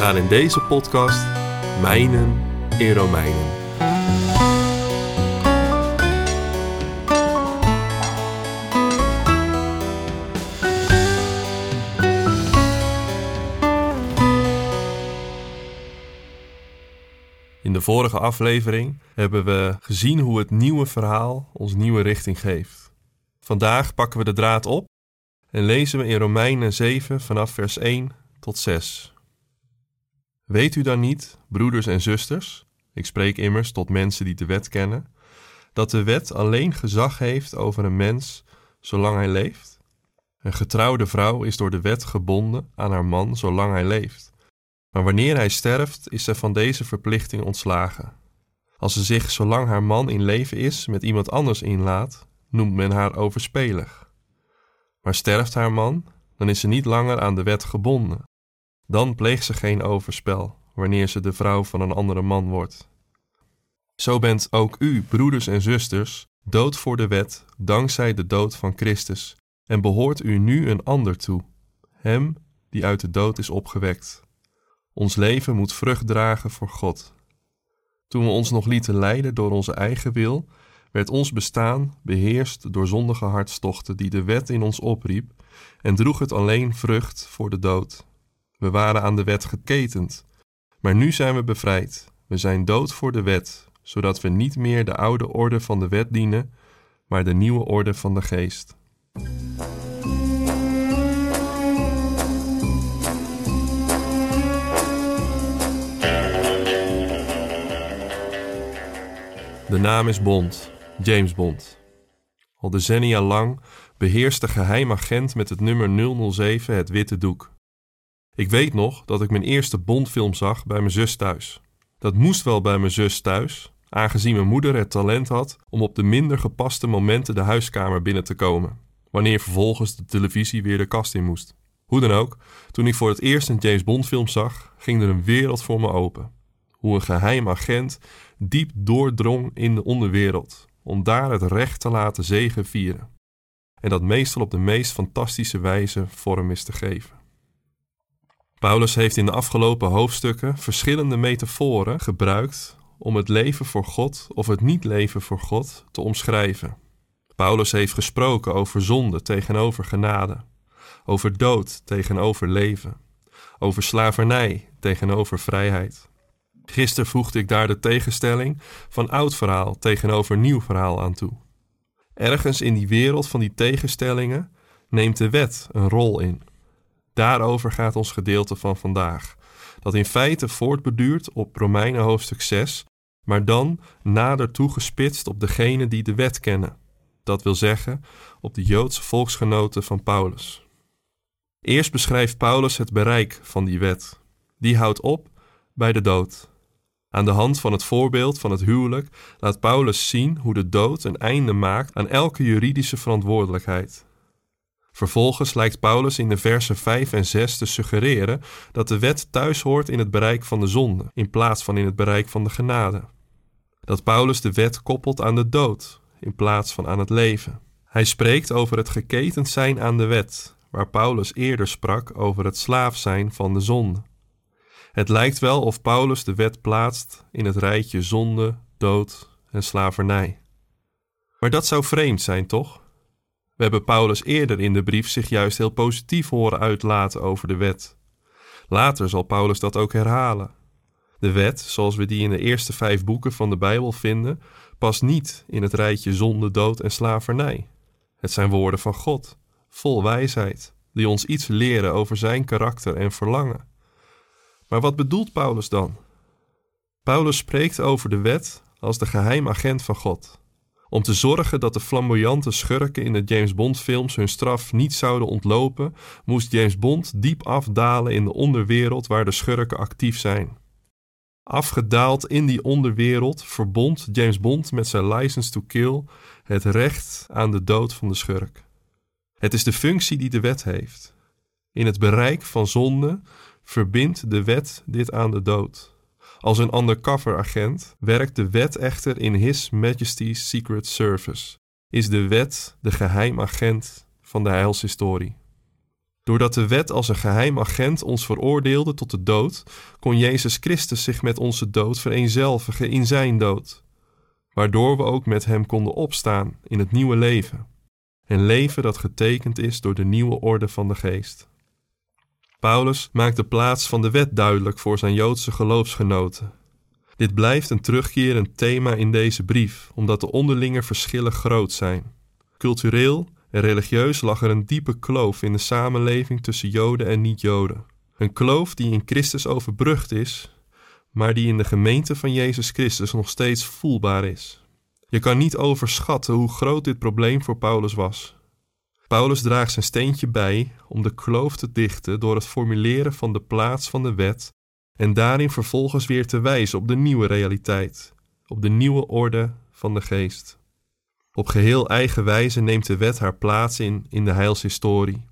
Gaan in deze podcast mijnen in Romeinen. In de vorige aflevering hebben we gezien hoe het nieuwe verhaal ons nieuwe richting geeft. Vandaag pakken we de draad op en lezen we in Romeinen 7 vanaf vers 1 tot 6. Weet u dan niet, broeders en zusters, ik spreek immers tot mensen die de wet kennen, dat de wet alleen gezag heeft over een mens zolang hij leeft? Een getrouwde vrouw is door de wet gebonden aan haar man zolang hij leeft. Maar wanneer hij sterft, is zij van deze verplichting ontslagen. Als ze zich zolang haar man in leven is met iemand anders inlaat, noemt men haar overspelig. Maar sterft haar man, dan is ze niet langer aan de wet gebonden. Dan pleegt ze geen overspel wanneer ze de vrouw van een andere man wordt. Zo bent ook u, broeders en zusters, dood voor de wet, dankzij de dood van Christus, en behoort u nu een ander toe, hem die uit de dood is opgewekt. Ons leven moet vrucht dragen voor God. Toen we ons nog lieten leiden door onze eigen wil, werd ons bestaan beheerst door zondige hartstochten die de wet in ons opriep en droeg het alleen vrucht voor de dood. We waren aan de wet geketend, maar nu zijn we bevrijd. We zijn dood voor de wet, zodat we niet meer de oude orde van de wet dienen, maar de nieuwe orde van de geest. De naam is Bond, James Bond. Al decennia lang beheerst de geheimagent met het nummer 007 het witte doek. Ik weet nog dat ik mijn eerste Bondfilm zag bij mijn zus thuis. Dat moest wel bij mijn zus thuis, aangezien mijn moeder het talent had om op de minder gepaste momenten de huiskamer binnen te komen, wanneer vervolgens de televisie weer de kast in moest. Hoe dan ook, toen ik voor het eerst een James Bond film zag, ging er een wereld voor me open. Hoe een geheim agent diep doordrong in de onderwereld, om daar het recht te laten zegen vieren. En dat meestal op de meest fantastische wijze vorm is te geven. Paulus heeft in de afgelopen hoofdstukken verschillende metaforen gebruikt om het leven voor God of het niet leven voor God te omschrijven. Paulus heeft gesproken over zonde tegenover genade, over dood tegenover leven, over slavernij tegenover vrijheid. Gisteren voegde ik daar de tegenstelling van oud verhaal tegenover nieuw verhaal aan toe. Ergens in die wereld van die tegenstellingen neemt de wet een rol in. Daarover gaat ons gedeelte van vandaag, dat in feite voortbeduurt op Romeinen hoofdstuk 6, maar dan nader toegespitst op degene die de wet kennen, dat wil zeggen op de Joodse volksgenoten van Paulus. Eerst beschrijft Paulus het bereik van die wet. Die houdt op bij de dood. Aan de hand van het voorbeeld van het huwelijk laat Paulus zien hoe de dood een einde maakt aan elke juridische verantwoordelijkheid. Vervolgens lijkt Paulus in de versen 5 en 6 te suggereren dat de wet thuis hoort in het bereik van de zonde, in plaats van in het bereik van de genade. Dat Paulus de wet koppelt aan de dood, in plaats van aan het leven. Hij spreekt over het geketend zijn aan de wet, waar Paulus eerder sprak over het slaaf zijn van de zonde. Het lijkt wel of Paulus de wet plaatst in het rijtje zonde, dood en slavernij. Maar dat zou vreemd zijn, toch? We hebben Paulus eerder in de brief zich juist heel positief horen uitlaten over de wet. Later zal Paulus dat ook herhalen. De wet, zoals we die in de eerste vijf boeken van de Bijbel vinden, past niet in het rijtje zonde, dood en slavernij. Het zijn woorden van God, vol wijsheid, die ons iets leren over zijn karakter en verlangen. Maar wat bedoelt Paulus dan? Paulus spreekt over de wet als de geheimagent van God. Om te zorgen dat de flamboyante schurken in de James Bond films hun straf niet zouden ontlopen, moest James Bond diep afdalen in de onderwereld waar de schurken actief zijn. Afgedaald in die onderwereld verbond James Bond met zijn license to kill het recht aan de dood van de schurk. Het is de functie die de wet heeft. In het bereik van zonde verbindt de wet dit aan de dood. Als een undercover agent werkt de wet echter in His Majesty's Secret Service. Is de wet de geheim agent van de heilshistorie. Doordat de wet als een geheim agent ons veroordeelde tot de dood, kon Jezus Christus zich met onze dood vereenzelvigen in zijn dood, waardoor we ook met hem konden opstaan in het nieuwe leven. Een leven dat getekend is door de nieuwe orde van de geest. Paulus maakt de plaats van de wet duidelijk voor zijn Joodse geloofsgenoten. Dit blijft een terugkerend thema in deze brief, omdat de onderlinge verschillen groot zijn. Cultureel en religieus lag er een diepe kloof in de samenleving tussen Joden en niet-Joden. Een kloof die in Christus overbrugd is, maar die in de gemeente van Jezus Christus nog steeds voelbaar is. Je kan niet overschatten hoe groot dit probleem voor Paulus was. Paulus draagt zijn steentje bij om de kloof te dichten door het formuleren van de plaats van de wet en daarin vervolgens weer te wijzen op de nieuwe realiteit, op de nieuwe orde van de geest. Op geheel eigen wijze neemt de wet haar plaats in in de heilshistorie.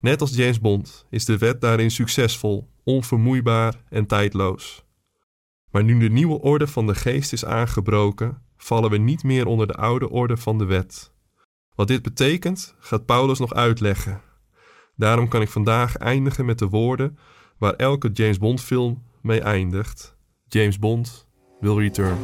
Net als James Bond is de wet daarin succesvol, onvermoeibaar en tijdloos. Maar nu de nieuwe orde van de geest is aangebroken, vallen we niet meer onder de oude orde van de wet. Wat dit betekent, gaat Paulus nog uitleggen. Daarom kan ik vandaag eindigen met de woorden waar elke James Bond film mee eindigt. James Bond will return.